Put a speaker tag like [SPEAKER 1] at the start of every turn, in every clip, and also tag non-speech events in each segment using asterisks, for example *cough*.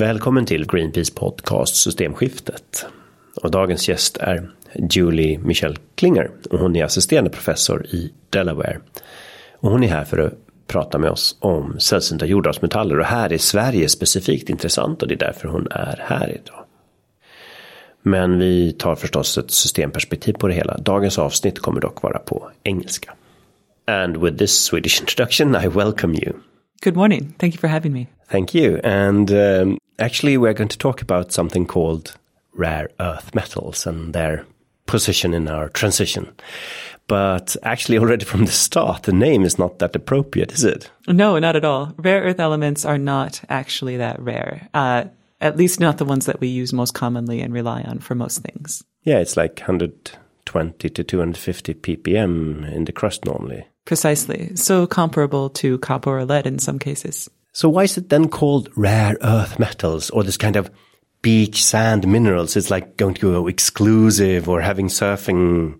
[SPEAKER 1] Välkommen till Greenpeace podcast Systemskiftet. Och dagens gäst är Julie Michelle Klinger och hon är assisterande professor i Delaware. Och hon är här för att prata med oss om sällsynta jordartsmetaller och här är Sverige specifikt intressant och det är därför hon är här idag. Men vi tar förstås ett systemperspektiv på det hela. Dagens avsnitt kommer dock vara på engelska. And with this Swedish introduction I welcome you.
[SPEAKER 2] Good morning. Thank you for having me.
[SPEAKER 1] Thank you. And um, actually, we're going to talk about something called rare earth metals and their position in our transition. But actually, already from the start, the name is not that appropriate, is it?
[SPEAKER 2] No, not at all. Rare earth elements are not actually that rare. Uh, at least not the ones that we use most commonly and rely on for most things.
[SPEAKER 1] Yeah, it's like 120 to 250 ppm in the crust normally.
[SPEAKER 2] Precisely. So comparable to copper or lead in some cases.
[SPEAKER 1] So why is it then called rare earth metals or this kind of beach sand minerals? It's like going to go exclusive or having surfing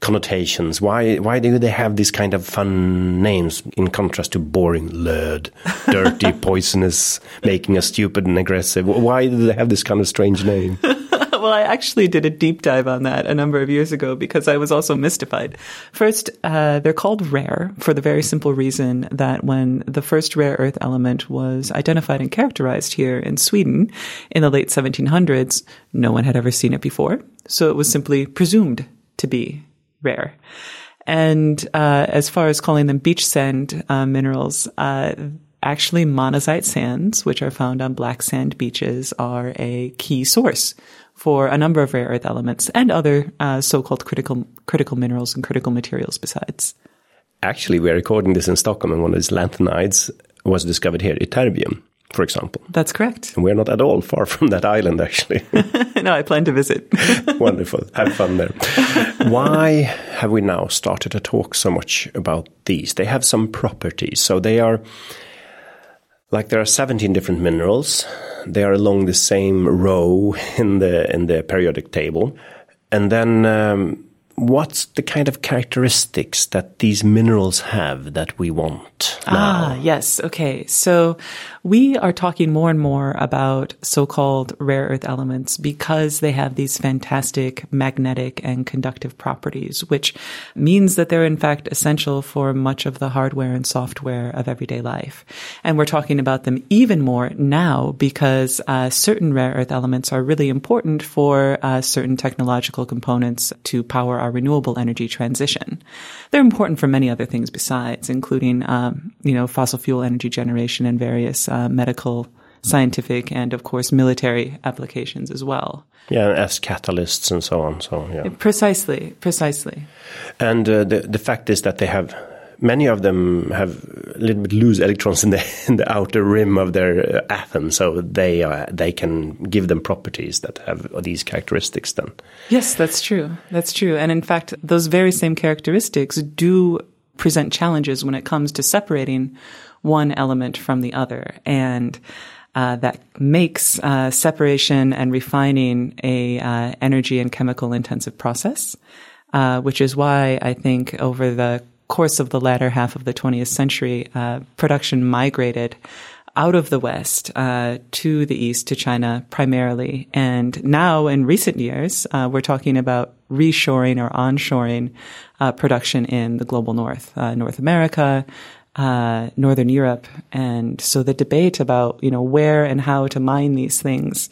[SPEAKER 1] connotations. Why why do they have these kind of fun names in contrast to boring lead, *laughs* dirty, poisonous, making us stupid and aggressive? Why do they have this kind of strange name? *laughs* *laughs*
[SPEAKER 2] well, I actually did a deep dive on that a number of years ago because I was also mystified. First, uh, they're called rare for the very simple reason that when the first rare earth element was identified and characterized here in Sweden in the late 1700s, no one had ever seen it before. So it was simply presumed to be rare. And uh, as far as calling them beach sand uh, minerals, uh, actually monazite sands, which are found on black sand beaches, are a key source for a number of rare earth elements and other uh, so-called critical critical minerals and critical materials besides.
[SPEAKER 1] Actually, we're recording this in Stockholm, and one of these lanthanides was discovered here, ytterbium, for example.
[SPEAKER 2] That's correct.
[SPEAKER 1] And we're not at all far *laughs* from that island, actually. *laughs*
[SPEAKER 2] no, I plan to visit. *laughs*
[SPEAKER 1] Wonderful. Have fun there. Why have we now started to talk so much about these? They have some properties. So they are like there are 17 different minerals. They are along the same row in the in the periodic table. And then um, what's the kind of characteristics that these minerals have that we want? Now?
[SPEAKER 2] Ah, yes. Okay. So we are talking more and more about so-called rare earth elements because they have these fantastic magnetic and conductive properties, which means that they're in fact essential for much of the hardware and software of everyday life. And we're talking about them even more now because uh, certain rare earth elements are really important for uh, certain technological components to power our renewable energy transition. They're important for many other things besides, including, um, you know, fossil fuel energy generation and various uh, medical, scientific, and of course military applications as well.
[SPEAKER 1] Yeah, as catalysts and so on. So yeah,
[SPEAKER 2] precisely, precisely.
[SPEAKER 1] And uh, the the fact is that they have many of them have a little bit loose electrons in the *laughs* in the outer rim of their uh, atom, so they uh, they can give them properties that have these characteristics. Then,
[SPEAKER 2] yes, that's true. That's true. And in fact, those very same characteristics do present challenges when it comes to separating one element from the other. And uh, that makes uh, separation and refining a uh, energy and chemical intensive process, which is why I think over the course of the latter half of the 20th century, uh, production migrated out of the West uh, to the East, to China primarily. And now, in recent years, we're talking about reshoring or onshoring production in the global North, North America, uh, Northern Europe. And so the debate about, you know, where and how to mine these things,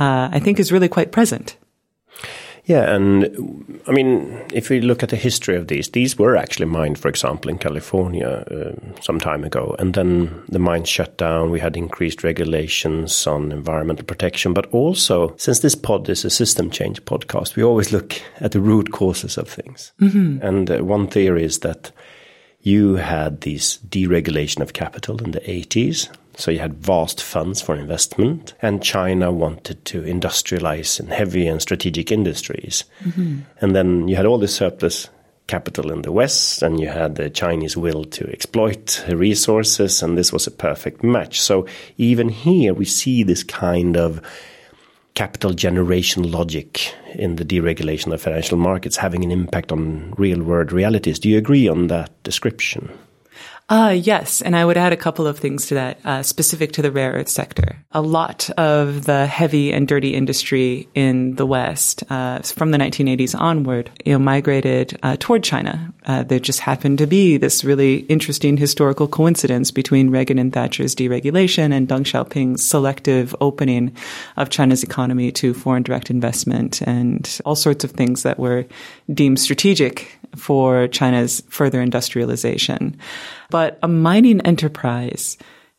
[SPEAKER 2] uh, I think is really quite present.
[SPEAKER 1] Yeah, and I mean, if we look at the history of these, these were actually mined, for example, in California uh, some time ago, and then the mines shut down. We had increased regulations on environmental protection, but also since this pod is a system change podcast, we always look at the root causes of things. Mm -hmm. And uh, one theory is that you had this deregulation of capital in the 80s. So you had vast funds for investment, and China wanted to industrialize in heavy and strategic industries. Mm-hmm. And then you had all this surplus capital in the West, and you had the Chinese will to exploit resources, and this was a perfect match. So even here, we see this kind of capital generation logic in the deregulation of financial markets having an impact on real world realities. Do you agree on that description?
[SPEAKER 2] Uh, yes. And I would add a couple of things to that, uh, specific to the rare earth sector. A lot of the heavy and dirty industry in the West, uh, from the 1980s onward, you know, migrated uh, toward China. Uh, there just happened to be this really interesting historical coincidence between Reagan and Thatcher's deregulation and Deng Xiaoping's selective opening of China's economy to foreign direct investment and all sorts of things that were deemed strategic for China's further industrialization. But a mining enterprise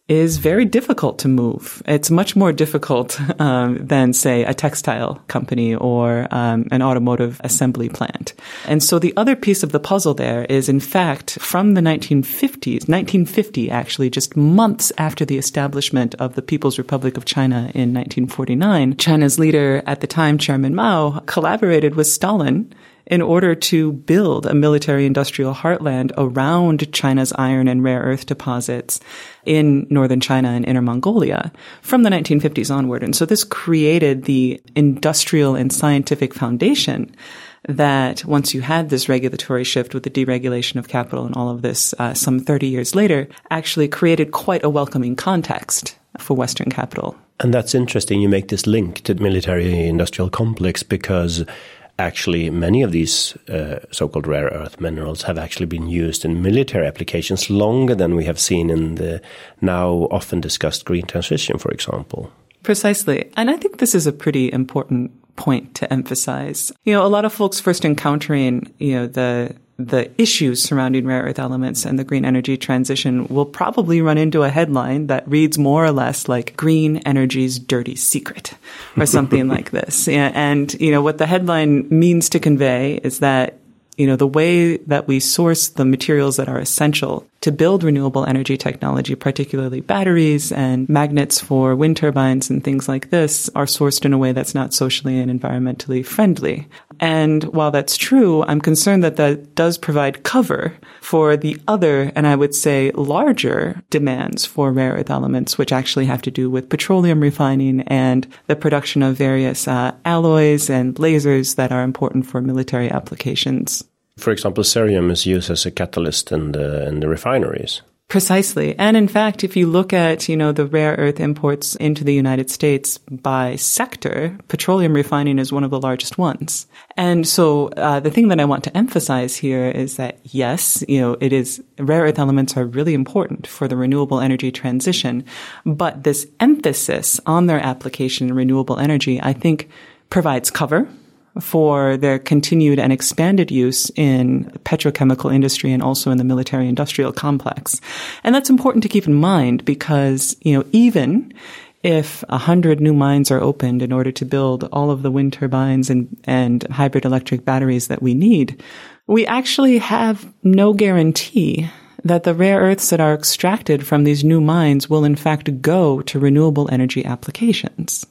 [SPEAKER 2] is very difficult to move. It's much more difficult um, than, say, a textile company or um, an automotive assembly plant. And so the other piece of the puzzle there is, in fact, from the 1950s, 1950 actually, just months after the establishment of the People's Republic of China in 1949, China's leader at the time, Chairman Mao, collaborated with Stalin in order to build a military industrial heartland around China's iron and rare earth deposits in northern China and inner Mongolia from the 1950s onward. And so this created the industrial and scientific foundation that once you had this regulatory shift with the deregulation of capital and all of this, uh, some 30 years later, actually created quite a welcoming context for Western capital.
[SPEAKER 1] And that's interesting. You make this link to the military industrial complex because actually many of these uh, so-called rare earth minerals have actually been used in military applications longer than we have seen in the now often discussed green transition, for example.
[SPEAKER 2] Precisely. And I think this is a pretty important point to emphasize. You know, a lot of folks first encountering, you know, the the issues surrounding rare earth elements and the green energy transition will probably run into a headline that reads more or less like green energy's dirty secret or something like *laughs* this. And, you know, what the headline means to convey is that you know, the way that we source the materials that are essential to build renewable energy technology, particularly batteries and magnets for wind turbines and things like this are sourced in a way that's not socially and environmentally friendly. And while that's true, I'm concerned that that does provide cover for the other, and I would say larger demands for rare earth elements, which actually have to do with petroleum refining and the production of various uh, alloys and lasers that are important for military applications.
[SPEAKER 1] For example, cerium is used as a catalyst in the, in the refineries.
[SPEAKER 2] Precisely. And in fact, if you look at, you know, the rare earth imports into the United States by sector, petroleum refining is one of the largest ones. And so, uh, the thing that I want to emphasize here is that yes, you know, it is, rare earth elements are really important for the renewable energy transition, but this emphasis on their application in renewable energy, I think provides cover for their continued and expanded use in petrochemical industry and also in the military industrial complex. And that's important to keep in mind because, you know, even if a hundred new mines are opened in order to build all of the wind turbines and, and hybrid electric batteries that we need, we actually have no guarantee that the rare earths that are extracted from these new mines will in fact go to renewable energy applications.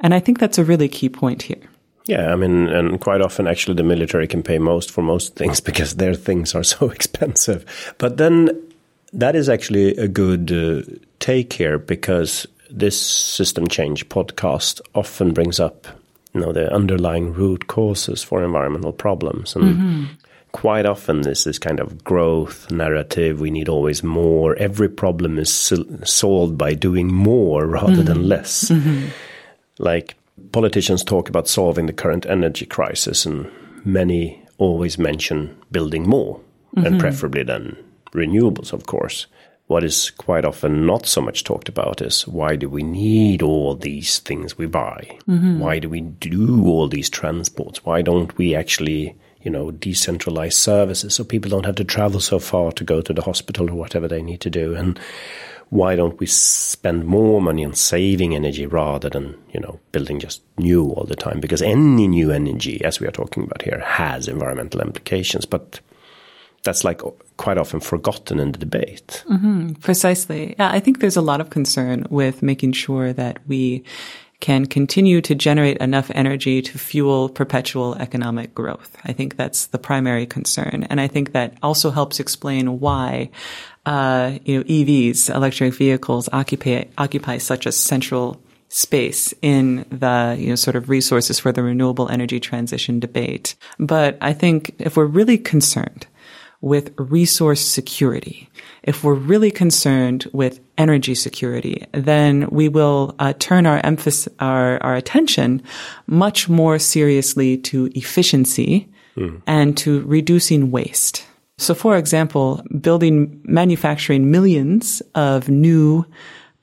[SPEAKER 2] And I think that's a really key point here.
[SPEAKER 1] Yeah, I mean, and quite often actually the military can pay most for most things *laughs* because their things are so *laughs* expensive. But then that is actually a good uh, take here because this system change podcast often brings up you know the underlying root causes for environmental problems and mm-hmm. quite often this is kind of growth narrative we need always more every problem is solved by doing more rather mm-hmm. than less mm-hmm. like politicians talk about solving the current energy crisis, and many always mention building more, mm-hmm. and preferably then renewables, of course. What is quite often not so much talked about is why do we need all these things we buy? Mm-hmm. Why do we do all these transports? Why don't we actually, you know, decentralize services so people don't have to travel so far to go to the hospital or whatever they need to do? And why don't we spend more money on saving energy rather than you know building just new all the time because any new energy as we are talking about here has environmental implications but that's like quite often forgotten in the debate
[SPEAKER 2] mm-hmm, precisely yeah i think there's a lot of concern with making sure that we can continue to generate enough energy to fuel perpetual economic growth. I think that's the primary concern. And I think that also helps explain why uh, you know, EVs, electric vehicles, occupy occupy such a central space in the you know sort of resources for the renewable energy transition debate. But I think if we're really concerned with resource security, if we're really concerned with energy security, then we will uh, turn our emphasis, our, our attention much more seriously to efficiency mm. and to reducing waste. So, for example, building, manufacturing millions of new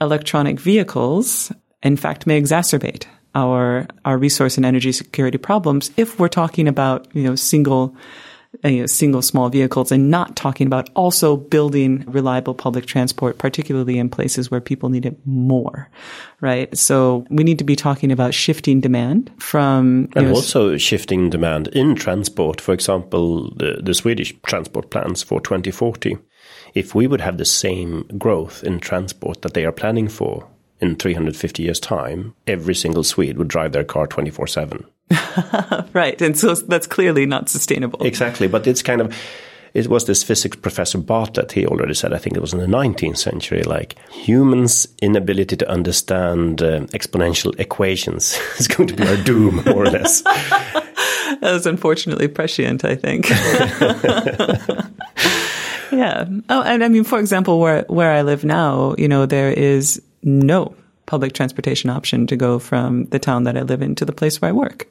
[SPEAKER 2] electronic vehicles, in fact, may exacerbate our our resource and energy security problems if we're talking about you know single you know, single small vehicles and not talking about also building reliable public transport, particularly in places where people need it more, right? So we need to be talking about shifting demand from.
[SPEAKER 1] And know, also shifting demand in transport. For example, the, the Swedish transport plans for 2040. If we would have the same growth in transport that they are planning for in 350 years' time, every single Swede would drive their car 24 7. *laughs*
[SPEAKER 2] right. And so that's clearly not sustainable.
[SPEAKER 1] Exactly. But it's kind of, it was this physics professor Bartlett, he already said, I think it was in the 19th century, like humans' inability to understand uh, exponential equations *laughs* is going to be our doom, more or less. *laughs*
[SPEAKER 2] that was unfortunately prescient, I think. yeah. Oh, and I mean, for example, where, where I live now, you know, there is no public transportation option to go from the town that I live in to the place where I work.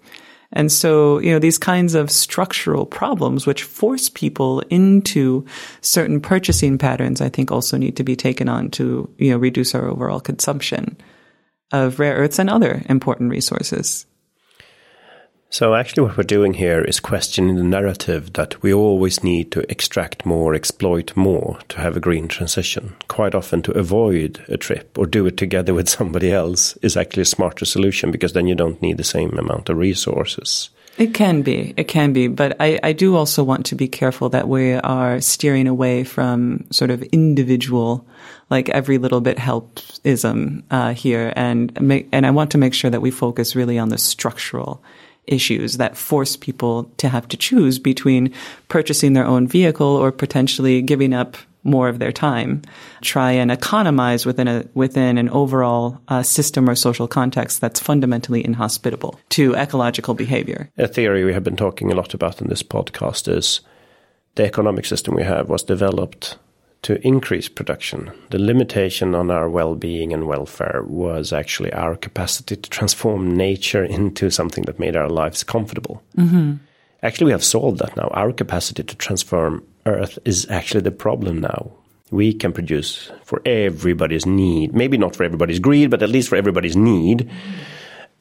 [SPEAKER 2] And so, you know, these kinds of structural problems which force people into certain purchasing patterns, I think also need to be taken on to, you know, reduce our overall consumption of rare earths and other important resources.
[SPEAKER 1] So, actually, what we're doing here is questioning the narrative that we always need to extract more, exploit more to have a green transition. Quite often, to avoid a trip or do it together with somebody else is actually a smarter solution because then you don't need the same amount of resources.
[SPEAKER 2] It can be. It can be. But I, I do also want to be careful that we are steering away from sort of individual, like every little bit helps ism uh, here. And, make, and I want to make sure that we focus really on the structural issues that force people to have to choose between purchasing their own vehicle or potentially giving up more of their time, try and economize within a within an overall uh, system or social context that's fundamentally inhospitable to ecological behavior.
[SPEAKER 1] A theory we have been talking a lot about in this podcast is the economic system we have was developed to increase production. The limitation on our well being and welfare was actually our capacity to transform nature into something that made our lives comfortable. Mm-hmm. Actually, we have solved that now. Our capacity to transform Earth is actually the problem now. We can produce for everybody's need, maybe not for everybody's greed, but at least for everybody's need. Mm-hmm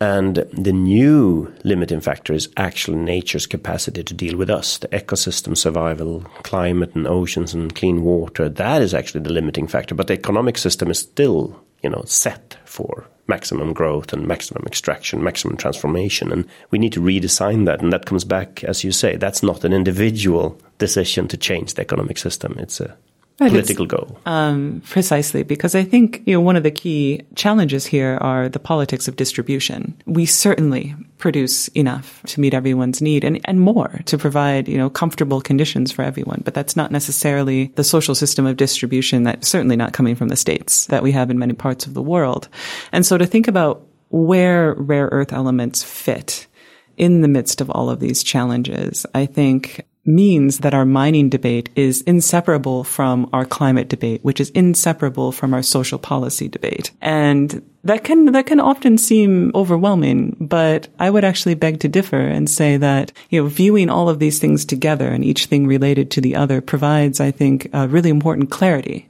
[SPEAKER 1] and the new limiting factor is actually nature's capacity to deal with us, the ecosystem survival, climate and oceans and clean water. That is actually the limiting factor. But the economic system is still, you know, set for maximum growth and maximum extraction, maximum transformation. And we need to redesign that. And that comes back, as you say, that's not an individual decision to change the economic system. It's a Right, political goal.
[SPEAKER 2] Um, precisely, because I think you know one of the key challenges here are the politics of distribution. We certainly produce enough to meet everyone's need, and and more to provide you know comfortable conditions for everyone. But that's not necessarily the social system of distribution. That's certainly not coming from the states that we have in many parts of the world. And so to think about where rare earth elements fit in the midst of all of these challenges, I think means that our mining debate is inseparable from our climate debate, which is inseparable from our social policy debate. And that can, that can often seem overwhelming, but I would actually beg to differ and say that, you know, viewing all of these things together and each thing related to the other provides, I think, a really important clarity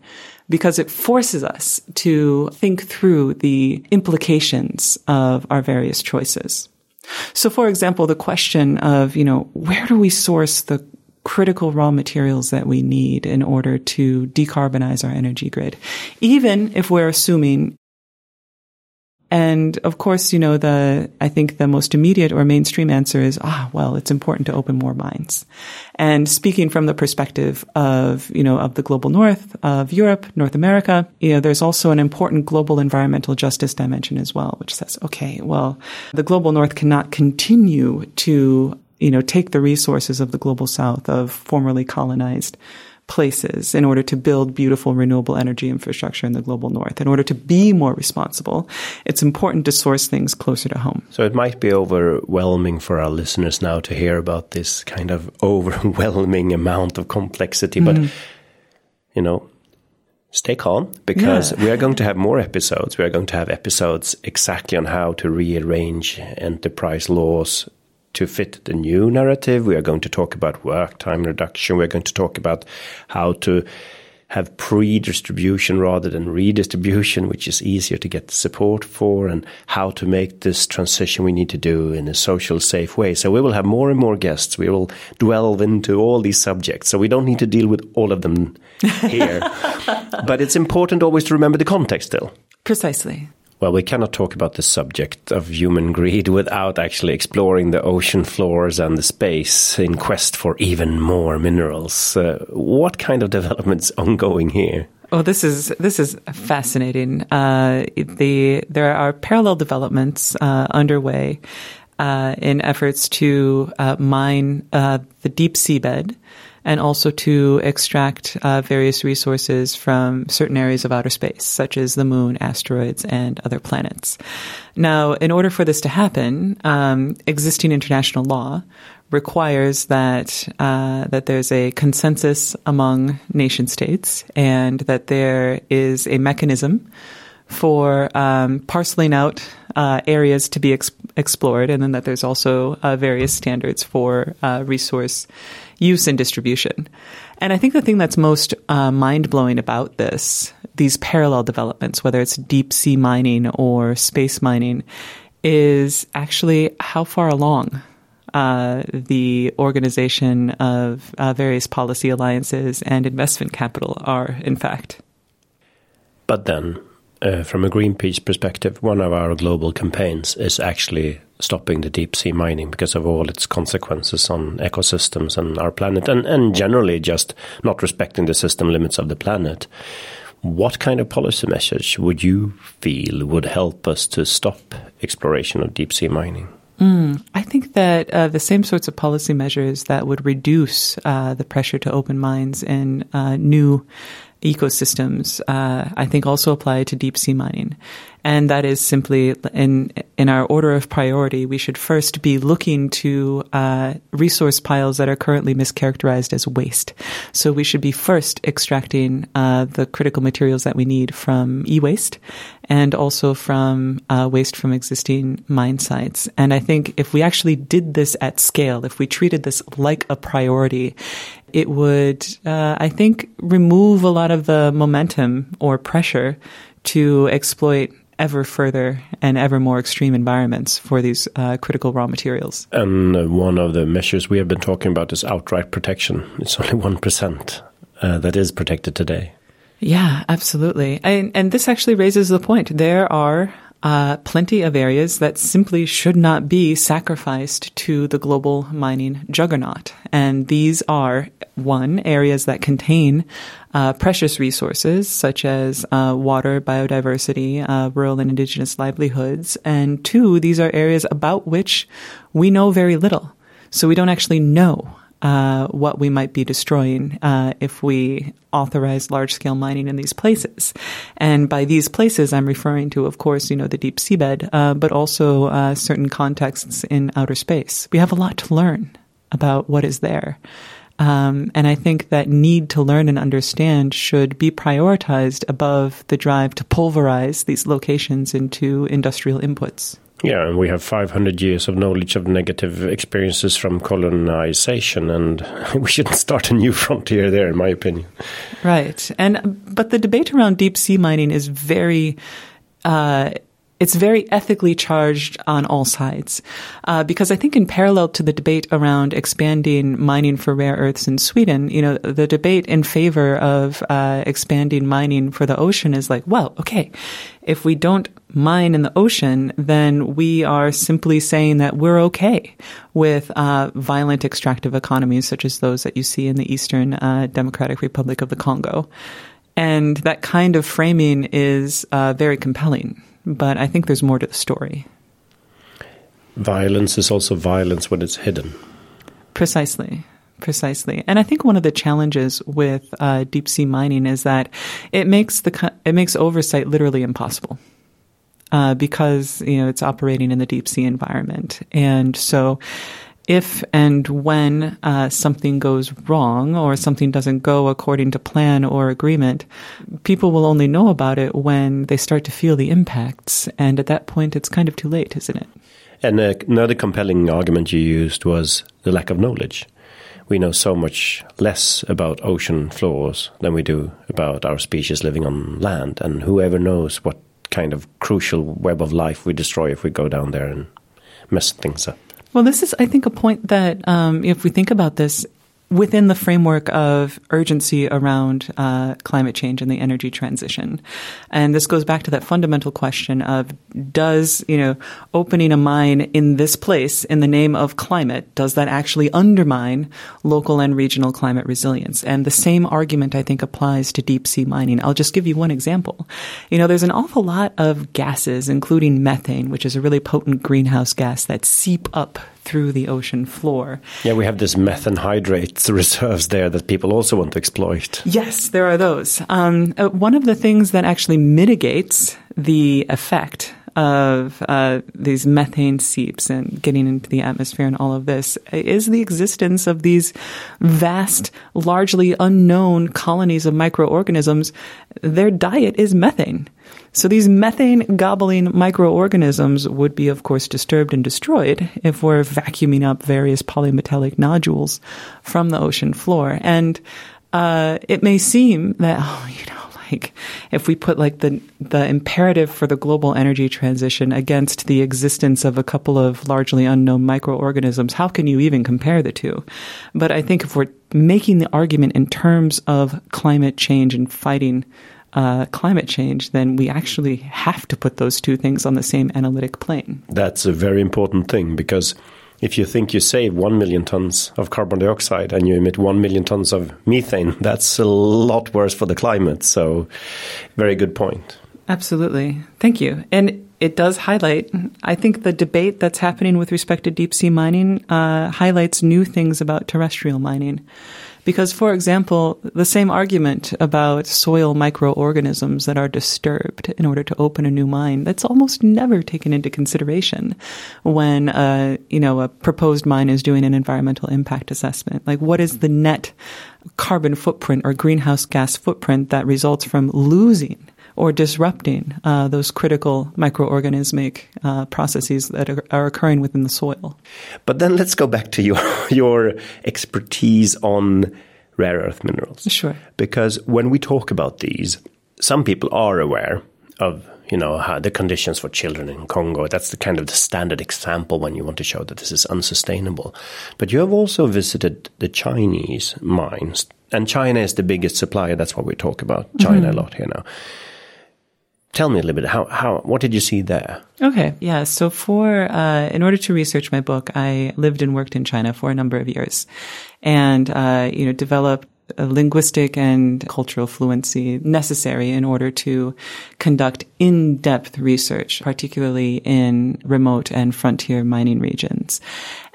[SPEAKER 2] because it forces us to think through the implications of our various choices. So, for example, the question of, you know, where do we source the critical raw materials that we need in order to decarbonize our energy grid? Even if we're assuming and of course, you know, the, I think the most immediate or mainstream answer is, ah, well, it's important to open more minds. And speaking from the perspective of, you know, of the global north, of Europe, North America, you know, there's also an important global environmental justice dimension as well, which says, okay, well, the global north cannot continue to, you know, take the resources of the global south of formerly colonized places in order to build beautiful renewable energy infrastructure in the global north. In order to be more responsible, it's important to source things closer to home.
[SPEAKER 1] So it might be overwhelming for our listeners now to hear about this kind of *laughs* overwhelming amount of complexity, but mm. you know, stay calm because yeah. we are going to have more episodes. We are going to have episodes exactly on how to rearrange enterprise laws to fit the new narrative. We are going to talk about work time reduction. We're going to talk about how to have pre-distribution rather than redistribution, which is easier to get support for, and how to make this transition we need to do in a social safe way. So we will have more and more guests. We will delve into all these subjects. So we don't need to deal with all of them *laughs* here. but it's important always to remember the context still.
[SPEAKER 2] Precisely.
[SPEAKER 1] Well, we cannot talk about the subject of human greed without actually exploring the ocean floors and the space in quest for even more minerals. Uh, what kind of developments *laughs* ongoing here?
[SPEAKER 2] Oh, this is this is fascinating. Uh, the there are parallel developments uh, underway uh, in efforts to uh, mine uh, the deep seabed and also to extract uh, various resources from certain areas of outer space, such as the moon, asteroids, and other planets. Now, in order for this to happen, um, existing international law requires that uh, that there's a consensus among nation states, and that there is a mechanism for um, parceling out uh, areas to be ex- explored, and then that there's also uh, various standards for uh, resource use and distribution. And I think the thing that's most uh, mind blowing about this, these parallel developments, whether it's deep sea mining or space mining, is actually how far along uh, the organization of uh, various policy alliances and investment capital are, in fact.
[SPEAKER 1] But then, uh, from a Greenpeace perspective, one of our global campaigns is actually stopping the deep sea mining because of all its consequences on ecosystems and our planet, and, and generally just not respecting the system limits of the planet. What kind of policy measures would you feel would help us to stop exploration of deep sea mining?
[SPEAKER 2] Mm, I think that uh, the same sorts of policy measures that would reduce uh, the pressure to open mines in uh, new ecosystems, uh, I think also apply to deep sea mining. And that is simply in, in our order of priority, we should first be looking to, uh, resource piles that are currently mischaracterized as waste. So we should be first extracting, uh, the critical materials that we need from e-waste and also from, uh, waste from existing mine sites. And I think if we actually did this at scale, if we treated this like a priority, it would, uh, I think, remove a lot of the momentum or pressure to exploit ever further and ever more extreme environments for these uh, critical raw materials.
[SPEAKER 1] And uh, one of the measures we have been talking about is outright protection. It's *laughs* only 1% uh, that is protected today.
[SPEAKER 2] Yeah, absolutely. And, and this actually raises the point. There are uh, plenty of areas that simply should not be sacrificed to the global mining juggernaut. And these are one, areas that contain uh, precious resources such as uh, water, biodiversity, uh, rural and indigenous livelihoods. And two, these are areas about which we know very little. So we don't actually know uh, what we might be destroying uh, if we authorize large scale mining in these places. And by these places, I'm referring to, of course, you know, the deep seabed, uh, but also uh, certain contexts in outer space. We have a lot to learn about what is there. Um, and I think that need to learn and understand should be prioritized above the drive to pulverize these locations into industrial inputs.
[SPEAKER 1] Yeah, and we have 500 years of knowledge of negative experiences from colonization, and *laughs* we shouldn't start a new *laughs* frontier there, in my opinion.
[SPEAKER 2] Right, and but the debate around deep sea mining is very. Uh, it's very ethically charged on all sides. Uh, because I think in parallel to the debate around expanding mining for rare earths in Sweden, you know, the debate in favor of uh, expanding mining for the ocean is like, well, okay, if we don't mine in the ocean, then we are simply saying that we're okay with uh, violent extractive economies such as those that you see in the Eastern uh, Democratic Republic of the Congo. And that kind of framing is uh, very compelling but I think there's more to the story.
[SPEAKER 1] Violence is also violence when it's hidden.
[SPEAKER 2] Precisely. Precisely, and I think one of the challenges with uh, deep sea mining is that it makes the it makes oversight literally impossible. Uh, because you know it's operating in the deep sea environment, and so if and when uh, something goes wrong or something doesn't go according to plan or agreement, people will only know about it when they start to feel the impacts, and at that point, it's kind of too late, isn't it?
[SPEAKER 1] And uh, another compelling argument you used was the lack of knowledge we know so much less about ocean floors than we do about our species living on land. And whoever knows what kind of crucial web of life we destroy if we go down there and mess things up.
[SPEAKER 2] Well, this is, I think, a point that um, if we think about this, within the framework of urgency around uh, climate change and the energy transition. And this goes back to that fundamental question of does, you know, opening a mine in this place in the name of climate, does that actually undermine local and regional climate resilience? And the same argument, I think, applies to deep sea mining. I'll just give you one example. You know, there's an awful lot of gases, including methane, which is a really potent greenhouse gas that seep up through the ocean floor.
[SPEAKER 1] Yeah, we have this methane hydrate *laughs* reserves there that people also want to exploit.
[SPEAKER 2] Yes, there are those. Um, uh, one of the things that actually mitigates the effect of uh, these methane seeps and getting into the atmosphere and all of this is the existence of these vast, largely unknown colonies of microorganisms. Their diet is methane. So these methane gobbling microorganisms would be, of course, disturbed and destroyed if we're vacuuming up various polymetallic nodules from the ocean floor. And uh, it may seem that, oh, *laughs* you know, like if we put like the the imperative for the global energy transition against the existence of a couple of largely unknown microorganisms, how can you even compare the two? But I think if we're making the argument in terms of climate change and fighting uh, climate change, then we actually have to put those two things on the same analytic plane.
[SPEAKER 1] That's a very important thing because if you think you save 1 million tons of carbon dioxide and you emit 1 million tons of methane, that's a lot worse for the climate. So, very good point.
[SPEAKER 2] Absolutely. Thank you. And it does highlight, I think the debate that's happening with respect to deep sea mining uh, highlights new things about terrestrial mining. Because, for example, the same argument about soil microorganisms that are disturbed in order to open a new mine, that's almost never taken into consideration when, uh, you know, a proposed mine is doing an environmental impact assessment. Like, what is the net carbon footprint or greenhouse gas footprint that results from losing or disrupting uh, those critical microorganismic uh, processes that are, are, occurring within the soil.
[SPEAKER 1] But then let's go back to your *laughs* your expertise on rare earth minerals.
[SPEAKER 2] Sure.
[SPEAKER 1] Because when we talk about these, some people are aware of you know how the conditions for children in Congo. That's the kind of the standard example when you want to show that this is unsustainable. But you have also visited the Chinese mines, and China is the biggest supplier. That's what we talk about China mm-hmm. a lot here now tell me a little bit how how what did you see there
[SPEAKER 2] okay yeah so for uh, in order to research my book i lived and worked in china for a number of years and uh, you know developed a linguistic and cultural fluency necessary in order to conduct in-depth research, particularly in remote and frontier mining regions.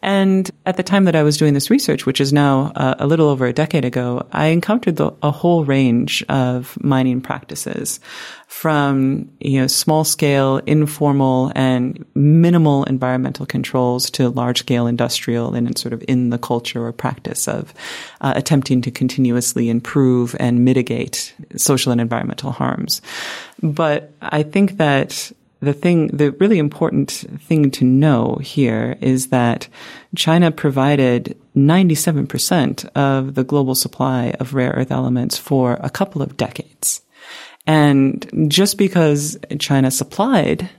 [SPEAKER 2] And at the time that I was doing this research, which is now uh, a little over a decade ago, I encountered the, a whole range of mining practices from, you know, small scale, informal and minimal environmental controls to large scale industrial and sort of in the culture or practice of uh, attempting to continuously improve and mitigate social and environmental harms. But I think that the thing, the really important thing to know here is that China provided 97% of the global supply of rare earth elements for a couple of decades. And just because China supplied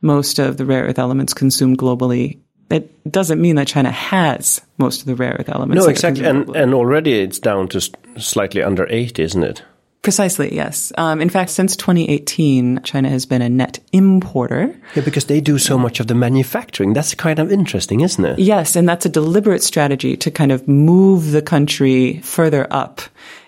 [SPEAKER 2] most of the rare earth elements consumed globally, it doesn't mean that China has most of the rare earth elements.
[SPEAKER 1] No, exactly. And, and already it's down to slightly under 80, isn't it?
[SPEAKER 2] Precisely, yes. Um, in fact, since 2018, China has been a net importer.
[SPEAKER 1] Yeah, because they do so much of the manufacturing. That's kind of interesting, isn't it?
[SPEAKER 2] Yes, and that's a deliberate strategy to kind of move the country further up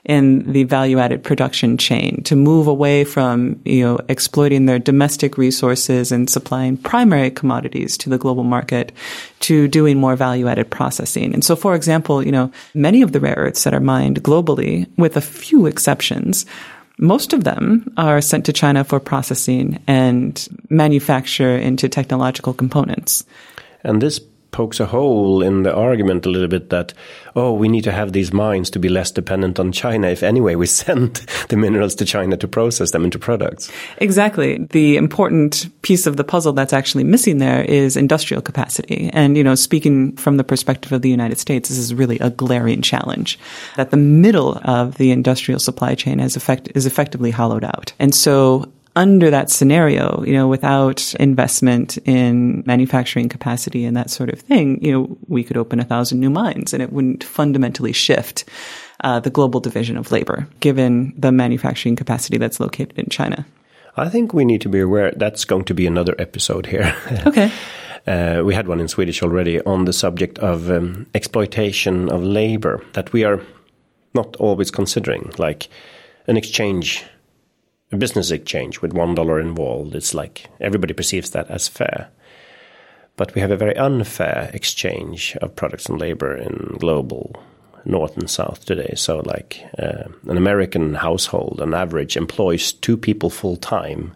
[SPEAKER 2] in the value added production chain to move away from, you know, exploiting their domestic resources and supplying primary commodities to the global market to doing more value added processing. And so, for example, you know, many of the rare earths that are mined globally, with a few exceptions, most of them are sent to China for processing and manufacture into technological components.
[SPEAKER 1] And this pokes a hole in the argument a little bit that, oh, we need to have these mines to be less dependent on China if anyway we *laughs* send the minerals to China to process them into products.
[SPEAKER 2] Exactly. The important piece of the puzzle that's actually missing there is industrial capacity. And, you know, speaking from the perspective of the United States, this is really a glaring challenge that the middle of the industrial supply chain has effect- is effectively hollowed out. And so under that scenario, you know, without investment in manufacturing capacity and that sort of thing, you know, we could open a thousand new mines and it wouldn't fundamentally shift uh, the global division of labor, given the manufacturing capacity that's located in China.
[SPEAKER 1] I think we need to be aware that's going to be another episode here. *laughs*
[SPEAKER 2] Okay.
[SPEAKER 1] Uh, we had one in Swedish already on the subject of um, exploitation of labor that we are not always considering, like an exchange a business exchange with one dollar involved, it's like everybody perceives that as fair. But we have a very unfair exchange of products and labor in global north and south today. So, like uh, an American household, on average, employs two people full time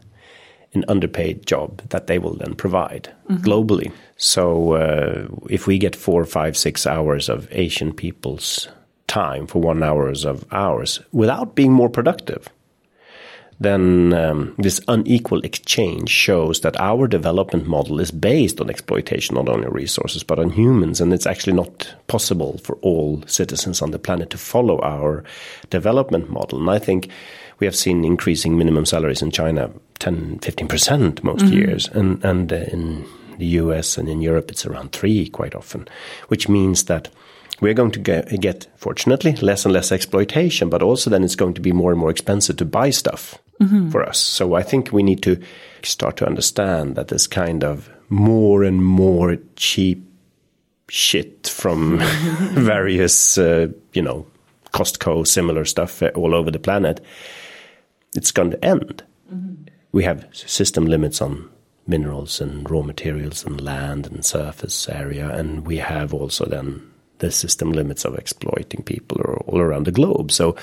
[SPEAKER 1] in underpaid job that they will then provide mm-hmm. globally. So, uh, if we get four, five, six hours of Asian people's time for one hours of ours without being more productive, then um, this unequal exchange shows that our development model is based on exploitation not only resources but on humans, and it's actually not possible for all citizens on the planet to follow our development model. And I think we have seen increasing minimum salaries in China 10, 15% most mm-hmm. years, and and uh, in the US and in Europe it's around three quite often, which means that we're going to get, fortunately, less and less exploitation, but also then it's going to be more and more expensive to buy stuff mm-hmm. for us. So I think we need to start to understand that this kind of more and more cheap shit from *laughs* various, uh, you know, Costco, similar stuff all over the planet, it's going to end. Mm-hmm. We have system limits on minerals and raw materials and land and surface area, and we have also then the system limits of exploiting people all around the globe. So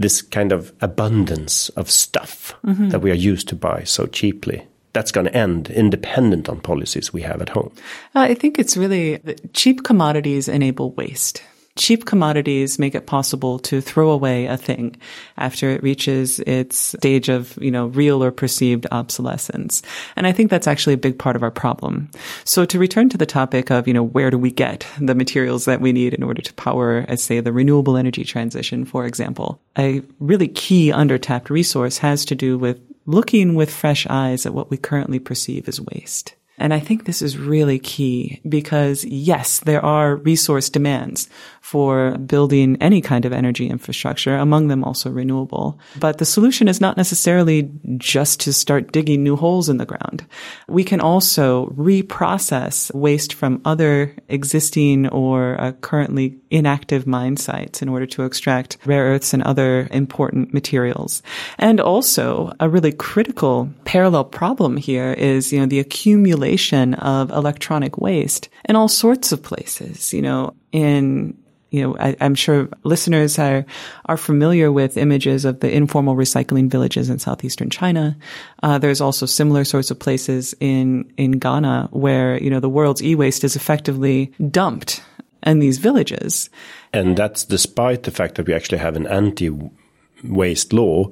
[SPEAKER 1] this kind of abundance of stuff mm-hmm. that we are used to buy so cheaply that's going to end independent on policies we have at home.
[SPEAKER 2] I think it's really cheap commodities enable waste cheap commodities make it possible to throw away a thing after it reaches its stage of, you know, real or perceived obsolescence. And I think that's actually a big part of our problem. So to return to the topic of, you know, where do we get the materials that we need in order to power, as say, the renewable energy transition, for example, a really key undertapped resource has to do with looking with fresh eyes at what we currently perceive as waste. And I think this is really key because yes, there are resource demands for building any kind of energy infrastructure, among them also renewable. But the solution is not necessarily just to start digging new holes in the ground. We can also reprocess waste from other existing or uh, currently inactive mine sites in order to extract rare earths and other important materials. And also a really critical parallel problem here is, you know, the accumulation of electronic waste in all sorts of places, you know, in you know, I, am sure listeners are are familiar with images of the informal recycling villages in southeastern China. Uh, there's also similar sorts of places in in Ghana where you know the world's e-waste is effectively dumped in these villages.
[SPEAKER 1] And that's despite the fact that we actually have an anti-waste law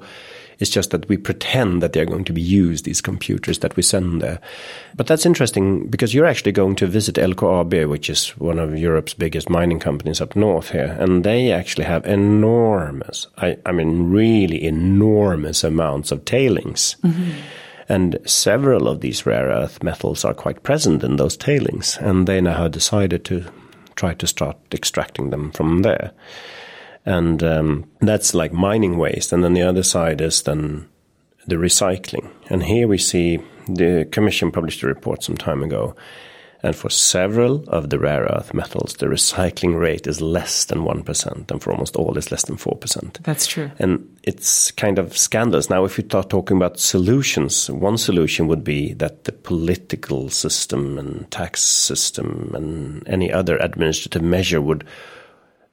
[SPEAKER 1] it's just that we pretend that they're going to be used, these computers that we send there. But that's interesting because you're actually going to visit LKAB, which is one of Europe's biggest mining companies up north here. And they actually have enormous, I, I mean, really enormous amounts of tailings. Mm-hmm. And several of these rare earth metals are quite present in those tailings. And they now have decided to try to start extracting them from there and um, that's like mining waste. And then the other side is then the recycling. And here we see the Commission published a report some time ago And for several of the rare earth metals, the recycling rate is less than 1%, and for almost all, it's less than 4%.
[SPEAKER 2] That's true.
[SPEAKER 1] And it's kind of scandalous. Now, if we start talking about solutions, one solution would be that the political system and tax system and any other administrative measure would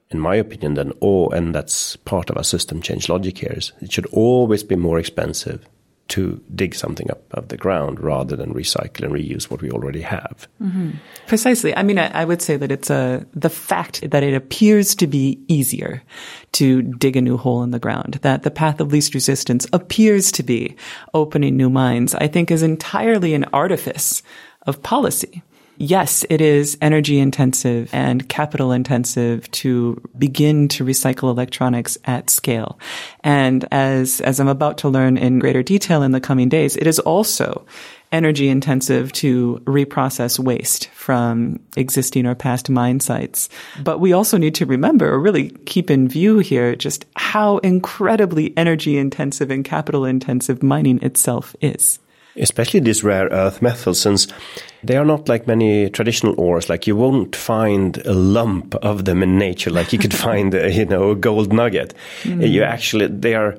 [SPEAKER 1] in my opinion, then, or, and that's part of our system change logic here, is it should always be more expensive to dig something up of the ground rather than recycle and reuse what we already have.
[SPEAKER 2] Mm-hmm. Precisely. I mean, I, I, would say that it's a, the fact that it appears to be easier to dig a new hole in the ground, that the path of least resistance appears to be opening new mines, I think is entirely an artifice of policy yes, it is energy intensive and capital intensive to begin to recycle electronics at scale. And as, as I'm about to learn in greater detail in the coming days, it is also energy intensive to reprocess waste from existing or past mine sites. But we also need to remember or really keep in view here just how incredibly energy intensive and capital intensive mining itself is
[SPEAKER 1] especially these rare earth metals, since they are not like many traditional ores. Like you won't find a lump of them in nature, like you could *laughs* find, a, you know, a gold nugget. Mm. You actually, they are,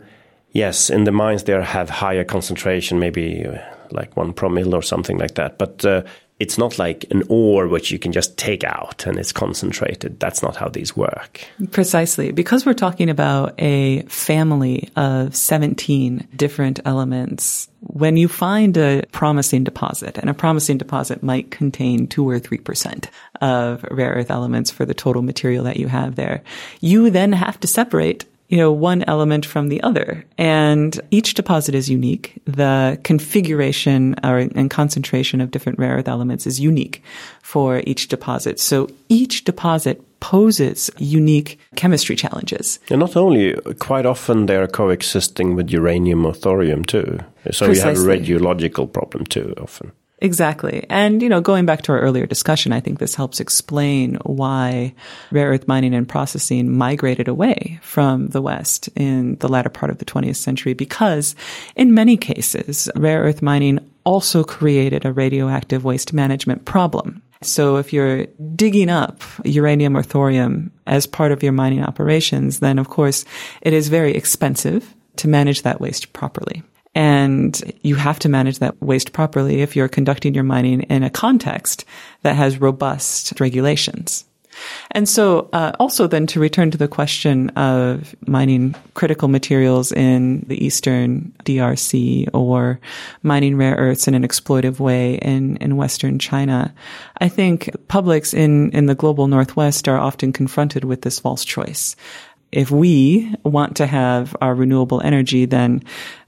[SPEAKER 1] yes, in the mines they have higher concentration, maybe uh, like one promille or something like that. But uh, it's not like an ore which you can just take out and it's concentrated. That's not how these work.
[SPEAKER 2] Precisely. Because we're talking about a family of 17 different elements, when you find a promising deposit, and a promising deposit might contain two or 3% of rare earth elements for the total material that you have there, you then have to separate you know, one element from the other. And each deposit is unique. The configuration or, and concentration of different rare earth elements is unique for each deposit. So each deposit poses unique chemistry challenges.
[SPEAKER 1] And not only, quite often they are coexisting with uranium or thorium too. So Precisely. you have a radiological problem too often.
[SPEAKER 2] Exactly. And, you know, going back to our earlier discussion, I think this helps explain why rare earth mining and processing migrated away from the West in the latter part of the 20th century because in many cases, rare earth mining also created a radioactive waste management problem. So if you're digging up uranium or thorium as part of your mining operations, then of course it is very expensive to manage that waste properly. And you have to manage that waste properly if you're conducting your mining in a context that has robust regulations. And so, uh, also then to return to the question of mining critical materials in the Eastern DRC or mining rare earths in an exploitive way in, in Western China, I think publics in, in the global Northwest are often confronted with this false choice if we want to have our renewable energy, then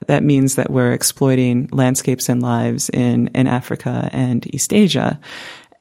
[SPEAKER 2] that means that we're exploiting landscapes and lives in, in Africa and East Asia.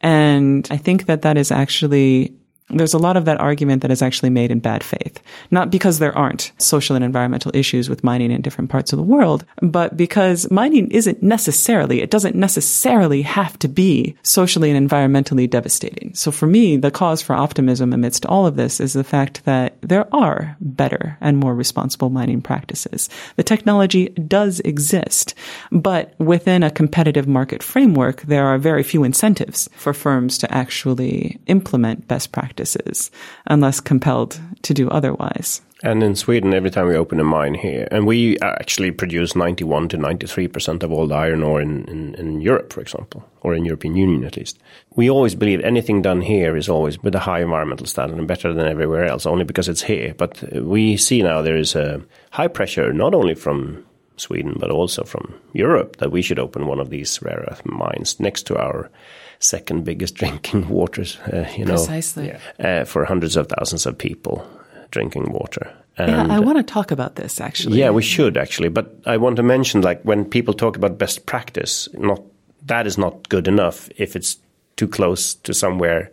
[SPEAKER 2] And I think that that is actually there's a lot of that argument that is actually made in bad faith. Not because there aren't social and environmental issues with mining in different parts of the world, but because mining isn't necessarily, it doesn't necessarily have to be socially and environmentally devastating. So for me, the cause for optimism amidst all of this is the fact that there are better and more responsible mining practices. The technology does exist, but within a competitive market framework, there are very few incentives for firms to actually implement best practices practices unless compelled to do otherwise.
[SPEAKER 1] And in Sweden, every time we open a mine here, and we actually produce 91 to 93% of all the iron ore in, in, in, Europe, for example, or in European Union at least. We always believe anything done here is always with a high environmental standard and better than everywhere else, only because it's here. But we see now there is a high pressure, not only from Sweden, but also from Europe, that we should open one of these rare earth mines next to our second biggest *laughs* drinking waters, uh, you know,
[SPEAKER 2] Precisely.
[SPEAKER 1] Uh, for hundreds of thousands of people drinking water.
[SPEAKER 2] And yeah, I want to talk about this actually.
[SPEAKER 1] Yeah, we should actually, but I want to mention like when people talk about best practice, not that is not good enough if it's too close to somewhere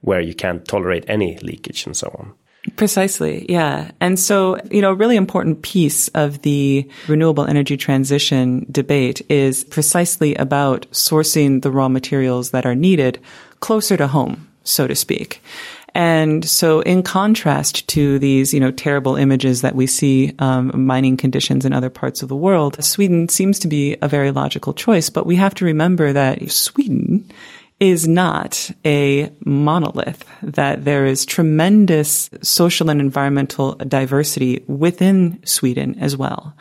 [SPEAKER 1] where you can't tolerate any leakage and so on.
[SPEAKER 2] Precisely. Yeah. And so, you know, a really important piece of the renewable energy transition debate is precisely about sourcing the raw materials that are needed closer to home, so to speak. And so, in contrast to these, you know, terrible images that we see um, mining conditions in other parts of the world, Sweden seems to be a very logical choice. But we have to remember that Sweden is not a monolith, that there is tremendous social and environmental diversity within Sweden as well.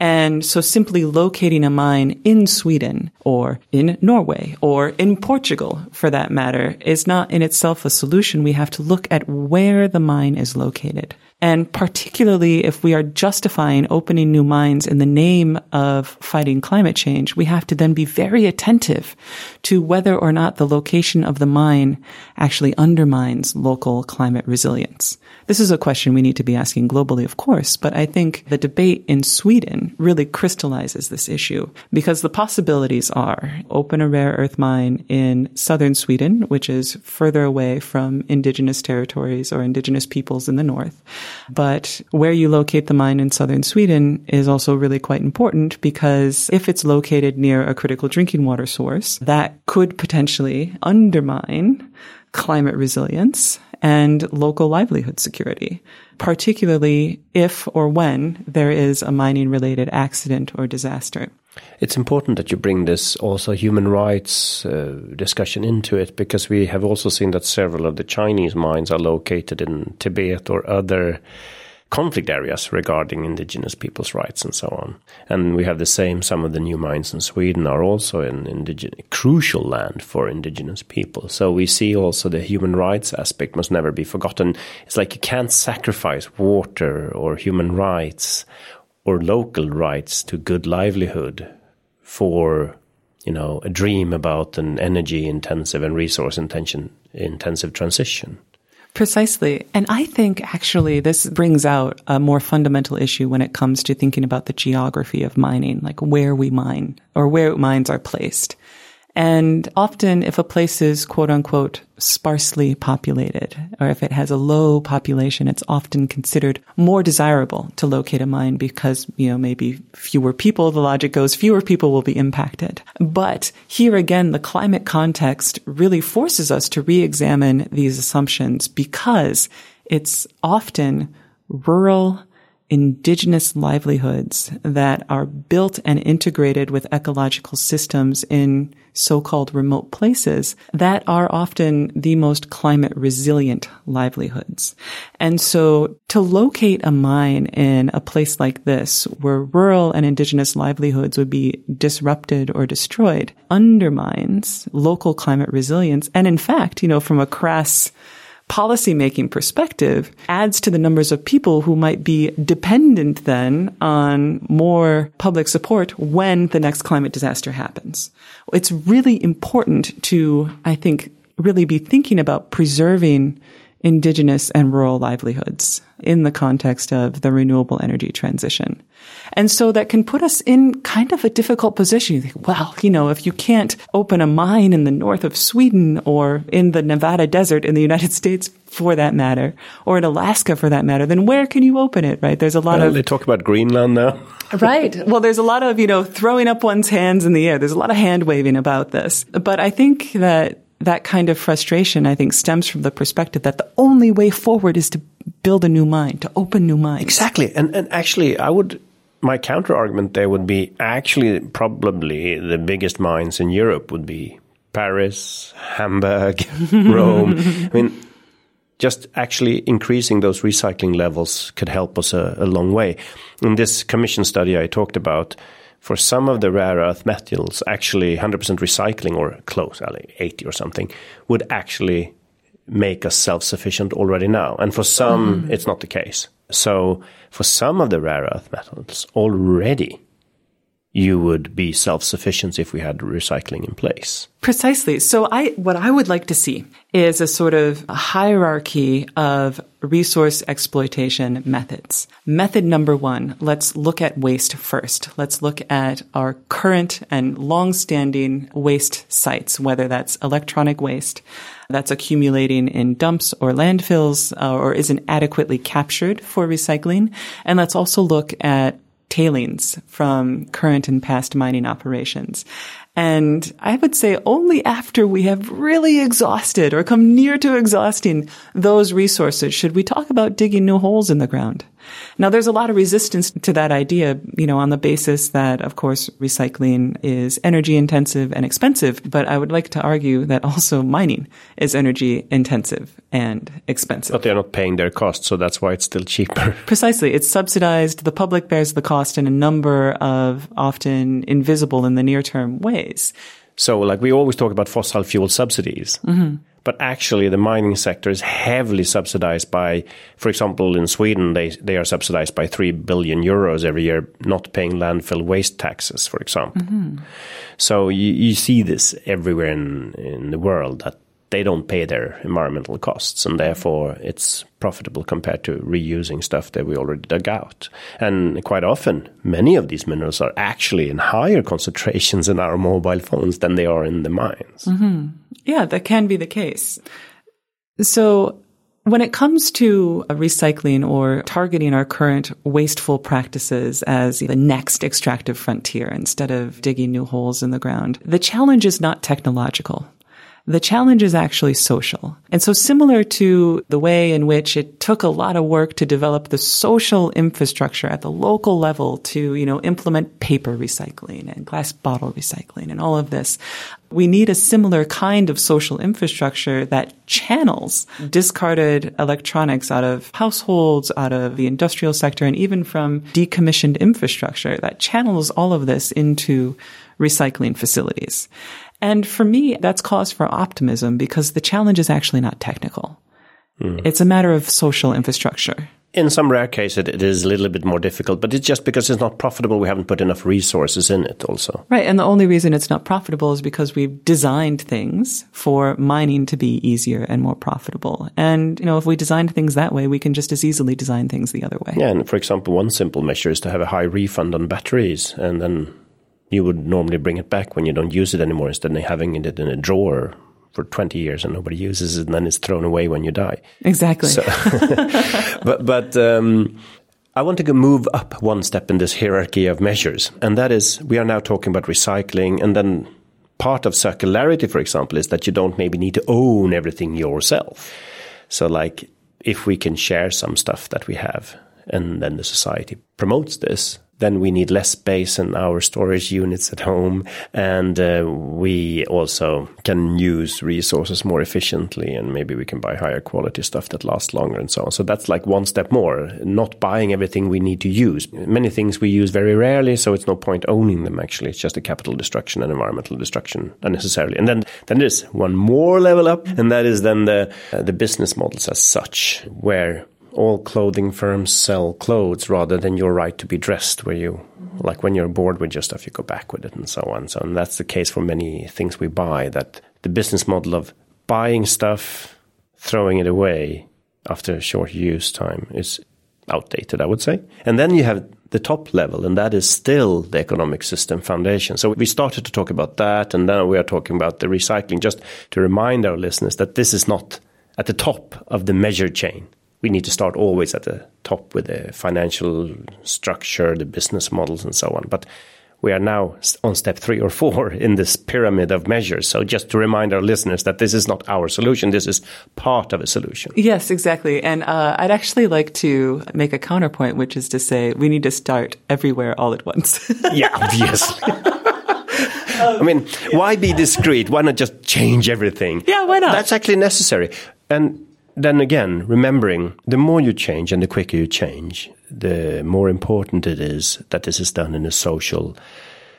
[SPEAKER 2] And so simply locating a mine in Sweden or in Norway or in Portugal for that matter is not in itself a solution. We have to look at where the mine is located. And particularly if we are justifying opening new mines in the name of fighting climate change, we have to then be very attentive to whether or not the location of the mine actually undermines local climate resilience. This is a question we need to be asking globally, of course, but I think the debate in Sweden really crystallizes this issue because the possibilities are open a rare earth mine in southern Sweden, which is further away from indigenous territories or indigenous peoples in the north. But where you locate the mine in southern Sweden is also really quite important because if it's located near a critical drinking water source, that could potentially undermine climate resilience and local livelihood security, particularly if or when there is a mining related accident or disaster.
[SPEAKER 1] It's important that you bring this also human rights uh, discussion into it because we have also seen that several of the Chinese mines are located in Tibet or other conflict areas regarding indigenous people's rights and so on. And we have the same, some of the new mines in Sweden are also in indigenous, crucial land for indigenous people. So we see also the human rights aspect must never be forgotten. It's like you can't sacrifice water or human rights or local rights to good livelihood for you know a dream about an energy intensive and resource intention intensive transition
[SPEAKER 2] Precisely. And I think actually this brings out a more fundamental issue when it comes to thinking about the geography of mining, like where we mine or where mines are placed. And often if a place is quote unquote sparsely populated, or if it has a low population, it's often considered more desirable to locate a mine because, you know, maybe fewer people, the logic goes, fewer people will be impacted. But here again, the climate context really forces us to re-examine these assumptions because it's often rural indigenous livelihoods that are built and integrated with ecological systems in so-called remote places that are often the most climate resilient livelihoods. And so to locate a mine in a place like this where rural and indigenous livelihoods would be disrupted or destroyed undermines local climate resilience. And in fact, you know, from a crass policymaking perspective adds to the numbers of people who might be dependent then on more public support when the next climate disaster happens. It's really important to, I think, really be thinking about preserving indigenous and rural livelihoods in the context of the renewable energy transition. And so that can put us in kind of a difficult position. You think, well, you know, if you can't open a mine in the north of Sweden or in the Nevada desert in the United *laughs* States for that matter, or in Alaska for that matter, then where can you open it, right? There's a lot
[SPEAKER 1] well,
[SPEAKER 2] of.
[SPEAKER 1] They talk about Greenland now. *laughs*
[SPEAKER 2] right. Well, there's a lot of, you know, throwing up one's hands in the air. There's a lot of hand waving about this. But I think that that kind of frustration, I think, stems from the perspective that the only way forward is to build a new mind, to open new minds.
[SPEAKER 1] Exactly. And, and actually, I would, my counter argument there would be actually, probably the biggest minds in Europe would be Paris, Hamburg, *laughs* Rome. I mean, just actually increasing those recycling levels could help us a, a long way. In this commission study I talked about, for some of the rare earth metals, actually 100% recycling or close, 80 or something, would actually make us self-sufficient already now. And for some, mm. it's not the case. So for some of the rare earth metals, already you would be self-sufficient if we had recycling in place.
[SPEAKER 2] Precisely. So I, what I would like to see is a sort of a hierarchy of resource exploitation methods. Method number one, let's look at waste first. Let's look at our current and long-standing waste sites, whether that's electronic waste that's accumulating in dumps or landfills uh, or isn't adequately captured for recycling. And let's also look at tailings from current and past mining operations. And I would say only after we have really exhausted or come near to exhausting those resources should we talk about digging new holes in the ground. Now, there's a lot of resistance to that idea, you know, on the basis that, of course, recycling is energy intensive and expensive. But I would like to argue that also mining is energy intensive and expensive.
[SPEAKER 1] But they're not paying their cost, so that's why it's still cheaper. *laughs*
[SPEAKER 2] Precisely. It's subsidized. The public bears the cost in a number of often invisible in the near term ways.
[SPEAKER 1] So, like we always talk about fossil fuel subsidies. Mm-hmm. But actually, the mining sector is heavily subsidized by, for example, in Sweden, they, they are subsidized by 3 billion euros every year, not paying landfill waste taxes, for example. Mm-hmm. So you, you see this everywhere in, in the world that they don't pay their environmental costs, and therefore it's profitable compared to reusing stuff that we already dug out. And quite often, many of these minerals are actually in higher concentrations in our mobile phones than they are in the mines.
[SPEAKER 2] Mm-hmm. Yeah, that can be the case. So, when it comes to recycling or targeting our current wasteful practices as the next extractive frontier instead of digging new holes in the ground, the challenge is not technological. The challenge is actually social. And so similar to the way in which it took a lot of work to develop the social infrastructure at the local level to, you know, implement paper recycling and glass bottle recycling and all of this, we need a similar kind of social infrastructure that channels discarded electronics out of households, out of the industrial sector, and even from decommissioned infrastructure that channels all of this into recycling facilities. And for me, that's cause for optimism because the challenge is actually not technical. Mm. It's a matter of social infrastructure.
[SPEAKER 1] In some rare cases, it is a little bit more difficult, but it's just because it's not profitable. We haven't put enough resources in it, also.
[SPEAKER 2] Right. And the only reason it's not profitable is because we've designed things for mining to be easier and more profitable. And, you know, if we designed things that way, we can just as easily design things the other way.
[SPEAKER 1] Yeah. And for example, one simple measure is to have a high refund on batteries and then you would normally bring it back when you don't use it anymore instead of having it in a drawer for 20 years and nobody uses it and then it's thrown away when you die.
[SPEAKER 2] Exactly. So, *laughs*
[SPEAKER 1] but but um, I want to move up one step in this hierarchy of measures. And that is, we are now talking about recycling. And then part of circularity, for example, is that you don't maybe need to own everything yourself. So, like, if we can share some stuff that we have and then the society promotes this, then we need less space in our storage units at home, and uh, we also can use resources more efficiently, and maybe we can buy higher quality stuff that lasts longer and so on. So that's like one step more, not buying everything we need to use. Many things we use very rarely, so it's no point owning them. Actually, it's just a capital destruction and environmental destruction unnecessarily. And then then there's one more level up, and that is then the uh, the business models as such, where all clothing firms sell clothes rather than your right to be dressed, where you, like when you're bored with your stuff, you go back with it and so on. So, and that's the case for many things we buy, that the business model of buying stuff, throwing it away after a short use time is outdated, I would say. And then you have the top level, and that is still the economic system foundation. So we started to talk about that, and then we are talking about the recycling, just to remind our listeners that this is not at the top of the measure chain we need to start always at the top with the financial structure, the business models, and so on. But we are now on step three or four *laughs* in this pyramid of measures. So just to remind our listeners that this is not our solution, this is part of a solution.
[SPEAKER 2] Yes, exactly. And uh, I'd actually like to make a counterpoint, which is to say we need to start everywhere all at once. *laughs*
[SPEAKER 1] yeah, obviously. I mean, why be discreet? Why not just change everything?
[SPEAKER 2] Yeah, why not?
[SPEAKER 1] That's actually necessary. And then again, remembering the more you change and the quicker you change, the more important it is that this is done in a social,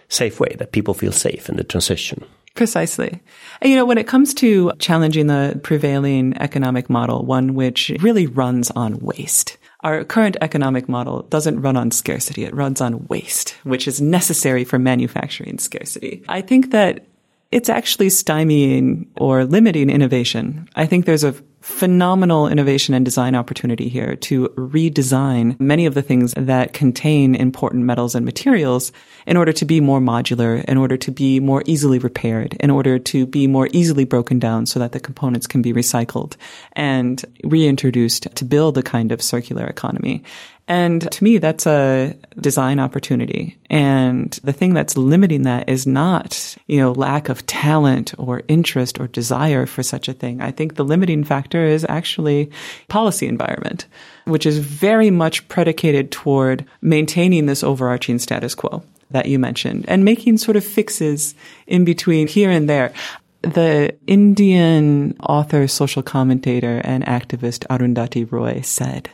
[SPEAKER 1] safe way, that people feel safe in the transition.
[SPEAKER 2] Precisely. And, you know, when it comes to challenging the prevailing economic model, one which really runs on waste, our current economic model doesn't run on scarcity. It runs on waste, which is necessary for manufacturing scarcity. I think that it's actually stymieing or limiting innovation. I think there's a phenomenal innovation and design opportunity here to redesign many of the things that contain important metals and materials in order to be more modular, in order to be more easily repaired, in order to be more easily broken down so that the components can be recycled and reintroduced to build a kind of circular economy. And to me, that's a design opportunity. And the thing that's limiting that is not, you know, lack of talent or interest or desire for such a thing. I think the limiting factor is actually policy environment, which is very much predicated toward maintaining this overarching status quo that you mentioned and making sort of fixes in between here and there. The Indian author, social commentator, and activist Arundhati Roy said,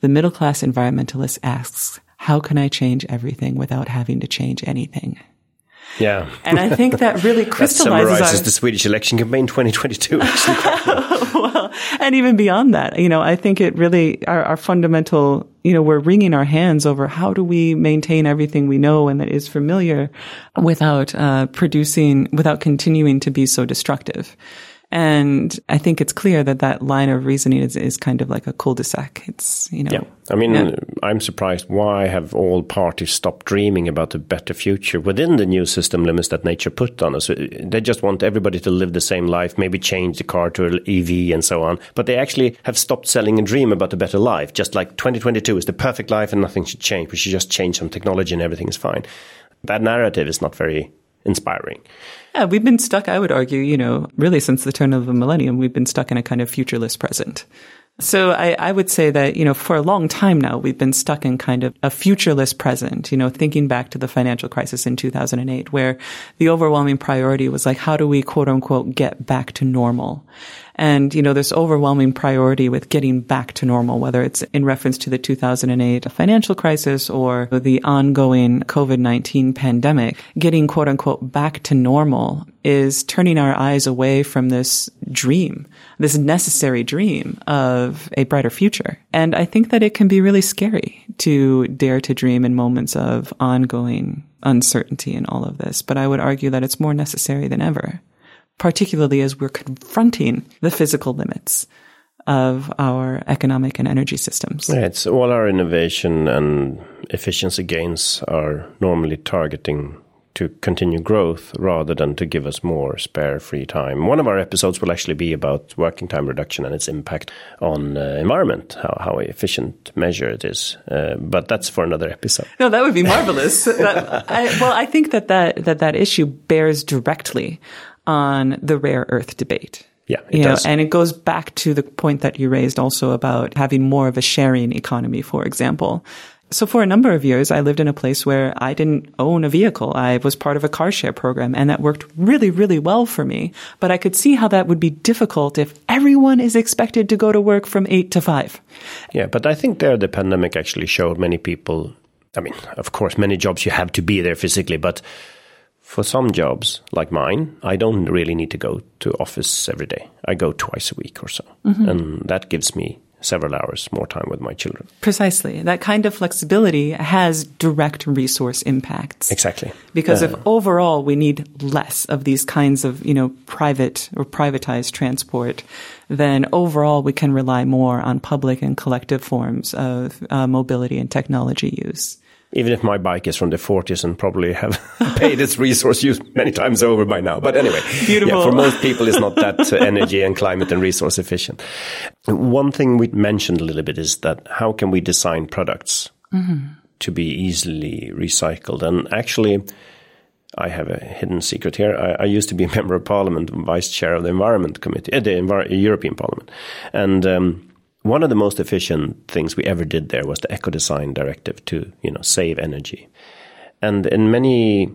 [SPEAKER 2] the middle class environmentalist asks, how can I change everything without having to change anything?
[SPEAKER 1] Yeah.
[SPEAKER 2] And I think that really *laughs* crystallizes
[SPEAKER 1] that summarizes
[SPEAKER 2] our,
[SPEAKER 1] the Swedish election campaign 2022. *laughs*
[SPEAKER 2] well, and even beyond that, you know, I think it really, our, our, fundamental, you know, we're wringing our hands over how do we maintain everything we know and that is familiar without uh, producing, without continuing to be so destructive. And I think it's clear that that line of reasoning is, is kind of like a cul-de-sac. It's, you know.
[SPEAKER 1] Yeah. I mean,
[SPEAKER 2] yeah.
[SPEAKER 1] I'm surprised why have all parties stopped dreaming about a better future within the new system limits that nature put on us? They just want everybody to live the same life, maybe change the car to an EV and so on. But they actually have stopped selling a dream about a better life. Just like 2022 is the perfect life and nothing should change. We should just change some technology and everything is fine. That narrative is not very inspiring.
[SPEAKER 2] Yeah, we've been stuck, I would argue, you know, really since the turn of the millennium, we've been stuck in a kind of futureless present. So I, I, would say that, you know, for a long time now, we've been stuck in kind of a futureless present, you know, thinking back to the financial crisis in 2008, where the overwhelming priority was like, how do we quote unquote get back to normal? And, you know, this overwhelming priority with getting back to normal, whether it's in reference to the 2008 financial crisis or the ongoing COVID-19 pandemic, getting quote unquote back to normal is turning our eyes away from this dream, this necessary dream of a brighter future. And I think that it can be really scary to dare to dream in moments of ongoing uncertainty in all of this. But I would argue that it's more necessary than ever particularly as we're confronting the physical limits of our economic and energy systems.
[SPEAKER 1] Yeah, it's all our innovation and efficiency gains are normally targeting to continue growth rather than to give us more spare free time. One of our episodes will actually be about working time reduction and its impact on uh, environment, how, how efficient measure it is. Uh, but that's for another episode.
[SPEAKER 2] No, that would be marvelous. *laughs* that, I, well, I think that that, that that issue bears directly on the rare earth debate.
[SPEAKER 1] Yeah, it
[SPEAKER 2] you
[SPEAKER 1] does.
[SPEAKER 2] Know, and it goes back to the point that you raised also about having more of a sharing economy, for example. So for a number of years, I lived in a place where I didn't own a vehicle. I was part of a car share program and that worked really, really well for me. But I could see how that would be difficult if everyone is expected to go to work from eight to five.
[SPEAKER 1] Yeah, but I think there the pandemic actually showed many people, I mean, of course, many jobs you have to be there physically, but for some jobs like mine, I don't really need to go to office every day. I go twice a week or so, mm-hmm. and that gives me several hours more time with my children.
[SPEAKER 2] Precisely. That kind of flexibility has direct resource impacts.
[SPEAKER 1] Exactly.
[SPEAKER 2] Because uh, if overall we need less of these kinds of, you know, private or privatized transport, then overall we can rely more on public and collective forms of uh, mobility and technology use
[SPEAKER 1] even if my bike is from the 40s and probably have *laughs* paid its resource use many times over by now. But anyway,
[SPEAKER 2] Beautiful.
[SPEAKER 1] Yeah, for most people, it's not that uh, energy and climate and resource efficient. One thing we mentioned a little bit is that how can we design products mm-hmm. to be easily recycled? And actually, I have a hidden secret here. I, I, used to be a *laughs* member of parliament, vice chair of the environment committee, uh, the Envi- European Parliament, and um, one of the most efficient things we ever did there was the eco design directive to you know save energy. And in many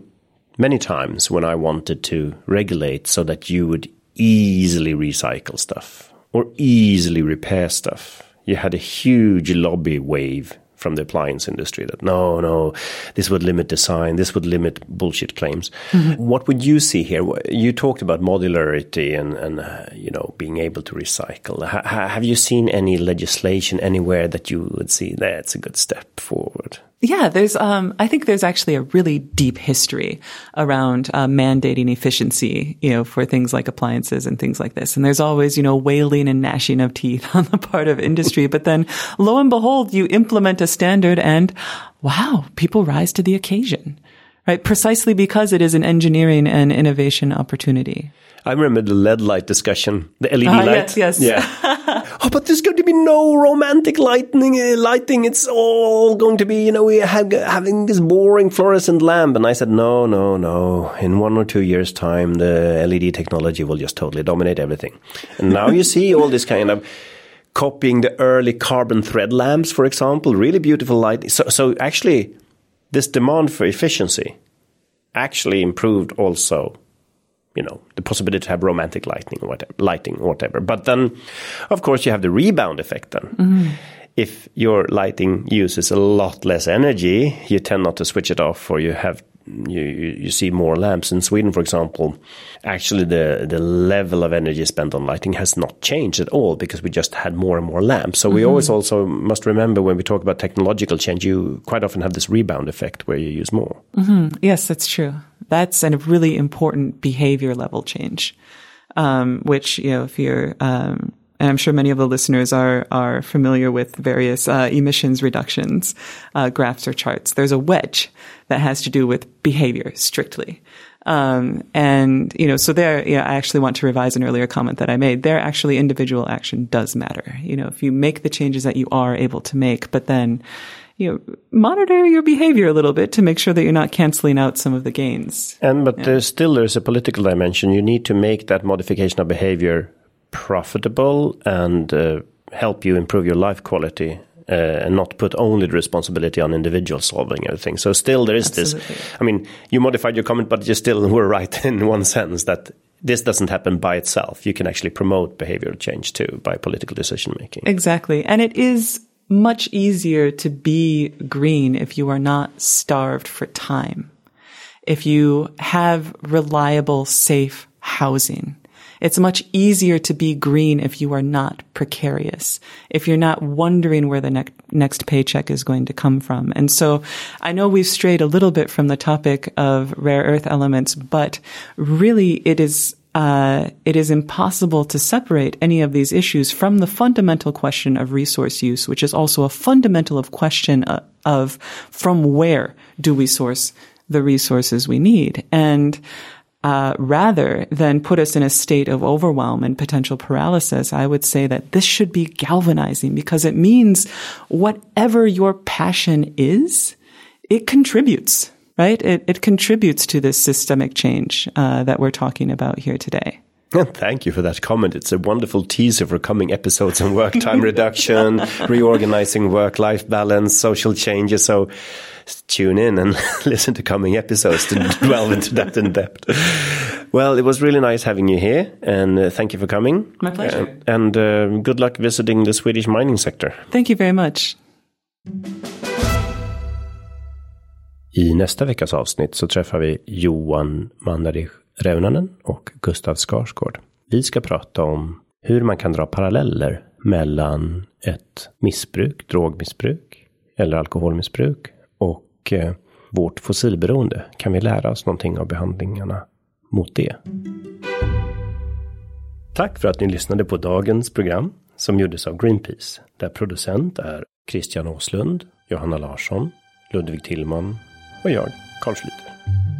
[SPEAKER 1] many times when i wanted to regulate so that you would easily recycle stuff or easily repair stuff you had a huge lobby wave from the appliance industry that no, no, this would limit design, this would limit bullshit claims. Mm-hmm. What would you see here? You talked about modularity and, and uh, you know being able to recycle. H- have you seen any legislation anywhere that you would see that's a good step forward?
[SPEAKER 2] Yeah, there's, um, I think there's actually a really deep history around uh, mandating efficiency, you know, for things like appliances and things like this. And there's always, you know, wailing and gnashing of teeth *laughs* on the part of industry. But then lo and behold, you implement a standard and wow, people rise to the occasion, right? Precisely because it is an engineering and innovation opportunity.
[SPEAKER 1] I remember the LED light discussion, the LED
[SPEAKER 2] uh,
[SPEAKER 1] light.
[SPEAKER 2] Yes, yes.
[SPEAKER 1] Yeah. *laughs* oh, but there's going to be no romantic lightning, uh, lighting. It's all going to be, you know, we have having this boring fluorescent lamp. And I said, no, no, no. In one or two years' time, the LED technology will just totally dominate everything. And now you see all this kind of copying the early carbon thread lamps, for example, really beautiful light. So, so actually, this demand for efficiency actually improved also you know the possibility to have romantic lighting or whatever, lighting or whatever. But then, of course, you have the rebound effect. Then, mm. if your lighting uses a lot less energy, you tend not to switch it off, or you have you, you see more lamps in Sweden, for example. Actually, the the level of energy spent on lighting has not changed at all because we just had more and more lamps. So mm -hmm. we mm-hmm. always also must remember when we talk about technological change, you quite often have this rebound effect where you use more.
[SPEAKER 2] Mm -hmm. Yes, that's true. That's a really important behavior level change, um, which you know if you're um, and I'm sure many of the listeners are are familiar with various uh, emissions reductions uh, graphs or charts. There's a wedge that has to do with behavior strictly. Um, and you know, so there, you know, I actually want to revise an earlier comment that I made. There, actually, individual action does matter. You know, if you make the changes that you are able to make, but then, you know, monitor your behavior a little bit to make sure that you're not canceling out some of the gains.
[SPEAKER 1] And but yeah. there's still there's a political dimension. You need to make that modification of behavior profitable and uh, help you improve your life quality uh, and not put only the responsibility on individuals solving everything. So still there is Absolutely. this. I mean, you modified your comment, but you still *laughs* were right in one sense that this doesn't happen by itself. You can actually promote behavioral change too by political decision making.
[SPEAKER 2] Exactly, and it is much easier to be green if you are not starved for time. If you have reliable, safe housing it's much easier to be green if you are not precarious, if you're not wondering where the ne- next paycheck is going to come from. And so I know we've strayed a little bit from the topic of rare earth elements, but really it is uh, it is impossible to separate any of these issues from the fundamental question of resource use, which is also a fundamental of question of, uh, of from where do we source the resources we need. And uh, rather than put us in a state of overwhelm and potential paralysis, I would say that this should be galvanizing because it means whatever your passion is, it contributes, right? It, it contributes to this systemic change uh, that we're talking about here today.
[SPEAKER 1] Thank you for that comment. It's a wonderful teaser for coming episodes on work time *laughs* reduction, reorganizing work life balance, social changes. So tune in and *laughs* listen to coming episodes to *laughs* delve into that in depth. Well, it was really nice having you here and uh, thank you for coming.
[SPEAKER 2] My pleasure.
[SPEAKER 1] Uh, and uh, good luck visiting the Swedish mining sector.
[SPEAKER 2] Thank you very much.
[SPEAKER 1] I nästa veckas avsnitt så träffar vi Johan Mannerich Reunanen och Gustav Skarsgård. Vi ska prata om hur man kan dra paralleller mellan ett missbruk, drogmissbruk eller alkoholmissbruk och eh, vårt fossilberoende. Kan vi lära oss någonting av behandlingarna mot det? Tack för att ni lyssnade på dagens program som gjordes av Greenpeace där producent är Christian Åslund, Johanna Larsson, Ludvig Tillman och jag, Carl Schlüter.